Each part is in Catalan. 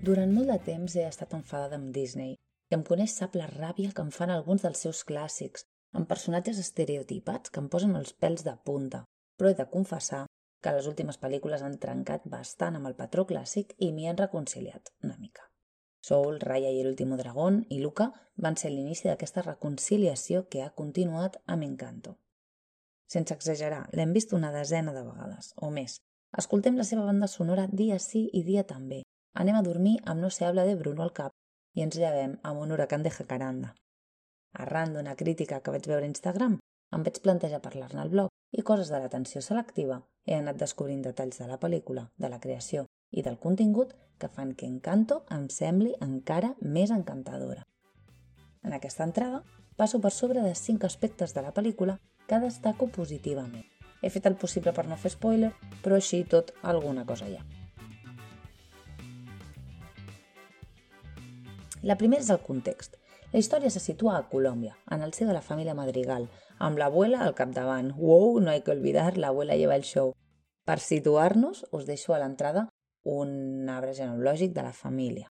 Durant molt de temps he estat enfadada amb Disney i em coneix sap la ràbia que em fan alguns dels seus clàssics, amb personatges estereotipats que em posen els pèls de punta, però he de confessar que les últimes pel·lícules han trencat bastant amb el patró clàssic i m'hi han reconciliat una mica. Soul, Raya i l'último dragón i Luca van ser l'inici d'aquesta reconciliació que ha continuat amb Encanto. Sense exagerar, l'hem vist una desena de vegades, o més. Escoltem la seva banda sonora dia sí i dia també. Anem a dormir amb No se habla de Bruno al cap i ens llevem amb un huracan de jacaranda. Arran d'una crítica que vaig veure a Instagram, em vaig plantejar parlar-ne al blog i coses de l'atenció selectiva he anat descobrint detalls de la pel·lícula, de la creació i del contingut que fan que Encanto em sembli encara més encantadora. En aquesta entrada passo per sobre de cinc aspectes de la pel·lícula que destaco positivament. He fet el possible per no fer spoiler, però així tot alguna cosa hi ha. La primera és el context. La història se situa a Colòmbia, en el si de la família Madrigal, amb l'abuela al capdavant. Wow, no hay que olvidar, l'abuela lleva el show. Per situar-nos, us deixo a l'entrada un arbre genealògic de la família.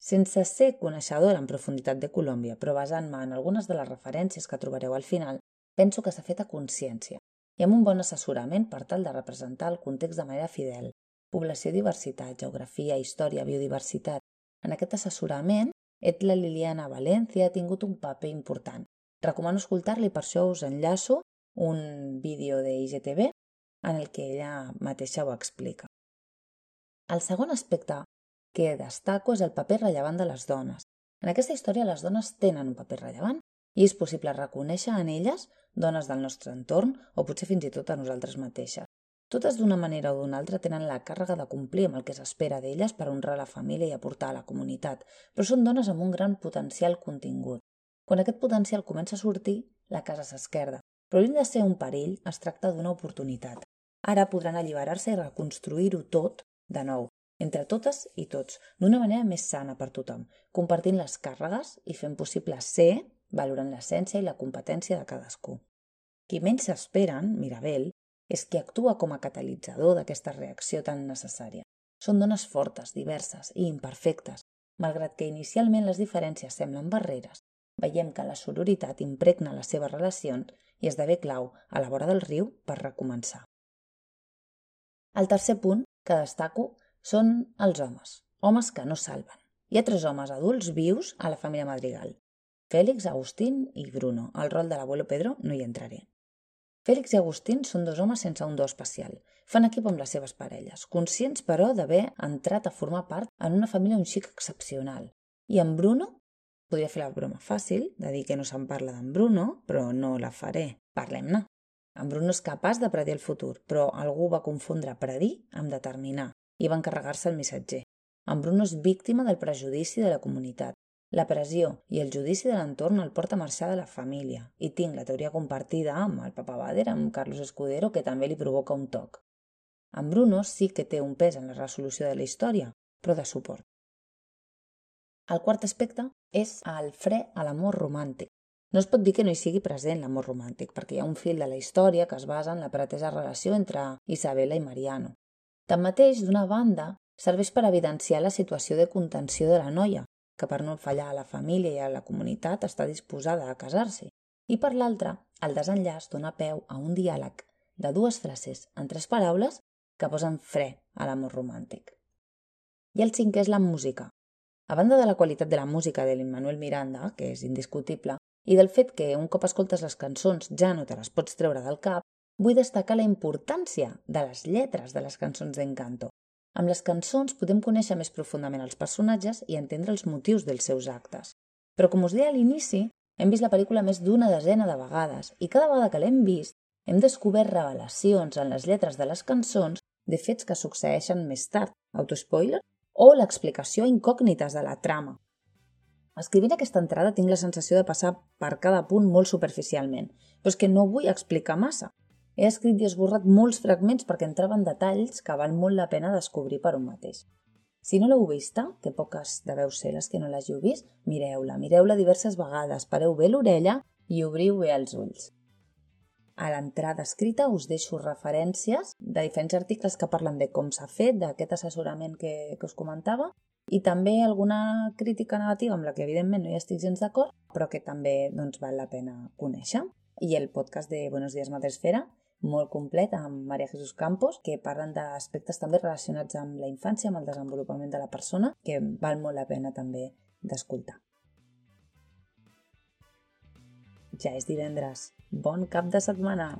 Sense ser coneixedora en profunditat de Colòmbia, però basant-me en algunes de les referències que trobareu al final, penso que s'ha fet a consciència i amb un bon assessorament per tal de representar el context de manera fidel. Població, diversitat, geografia, història, biodiversitat. En aquest assessorament, Etla Liliana València ha tingut un paper important. Recomano escoltar-li, per això us enllaço un vídeo de IGTV en el que ella mateixa ho explica. El segon aspecte que destaco és el paper rellevant de les dones. En aquesta història les dones tenen un paper rellevant i és possible reconèixer en elles dones del nostre entorn o potser fins i tot a nosaltres mateixes. Totes d'una manera o d'una altra tenen la càrrega de complir amb el que s'espera d'elles per honrar la família i aportar a la comunitat, però són dones amb un gran potencial contingut. Quan aquest potencial comença a sortir, la casa s'esquerda, però lluny de ser un perill, es tracta d'una oportunitat. Ara podran alliberar-se i reconstruir-ho tot de nou, entre totes i tots, d'una manera més sana per tothom, compartint les càrregues i fent possible ser, valorant l'essència i la competència de cadascú. Qui menys s'esperen, Mirabel, és qui actua com a catalitzador d'aquesta reacció tan necessària. Són dones fortes, diverses i imperfectes. Malgrat que inicialment les diferències semblen barreres, veiem que la sororitat impregna les seves relacions i esdevé clau a la vora del riu per recomençar. El tercer punt que destaco són els homes, homes que no salven. Hi ha tres homes adults vius a la família Madrigal. Fèlix, Agustín i Bruno. Al rol de l'abuelo Pedro no hi entraré. Fèlix i Agustín són dos homes sense un do especial. Fan equip amb les seves parelles, conscients, però, d'haver entrat a formar part en una família un xic excepcional. I en Bruno podria fer la broma fàcil de dir que no se'n parla d'en Bruno, però no la faré. Parlem-ne. En Bruno és capaç de predir el futur, però algú va confondre predir amb determinar i va encarregar-se el missatger. En Bruno és víctima del prejudici de la comunitat. La pressió i el judici de l'entorn el porta a marxar de la família i tinc la teoria compartida amb el papa Bader, amb Carlos Escudero, que també li provoca un toc. En Bruno sí que té un pes en la resolució de la història, però de suport. El quart aspecte és el fre a l'amor romàntic. No es pot dir que no hi sigui present l'amor romàntic, perquè hi ha un fil de la història que es basa en la pretesa relació entre Isabela i Mariano. Tanmateix, d'una banda, serveix per evidenciar la situació de contenció de la noia, que per no fallar a la família i a la comunitat està disposada a casar-se, i per l'altra, el desenllaç dona peu a un diàleg de dues frases en tres paraules que posen fre a l'amor romàntic. I el cinquè és la música. A banda de la qualitat de la música de l'Immanuel Miranda, que és indiscutible, i del fet que un cop escoltes les cançons ja no te les pots treure del cap, vull destacar la importància de les lletres de les cançons d'Encanto. Amb les cançons podem conèixer més profundament els personatges i entendre els motius dels seus actes. Però com us deia a l'inici, hem vist la pel·lícula més d'una desena de vegades i cada vegada que l'hem vist hem descobert revelacions en les lletres de les cançons de fets que succeeixen més tard, autospoiler, o l'explicació incògnites de la trama, Escrivint aquesta entrada tinc la sensació de passar per cada punt molt superficialment, però és que no vull explicar massa. He escrit i esborrat molts fragments perquè entraven detalls que val molt la pena descobrir per un mateix. Si no l'heu vista, que poques deveu ser les que no l'hàgiu vist, mireu-la, mireu-la diverses vegades, pareu bé l'orella i obriu bé els ulls. A l'entrada escrita us deixo referències de diferents articles que parlen de com s'ha fet, d'aquest assessorament que, que us comentava, i també alguna crítica negativa amb la que evidentment no hi estic gens d'acord, però que també doncs, val la pena conèixer. I el podcast de Buenos Días Madresfera, molt complet amb Maria Jesús Campos, que parlen d'aspectes també relacionats amb la infància, amb el desenvolupament de la persona, que val molt la pena també d'escoltar. Ja és divendres. Bon cap de setmana!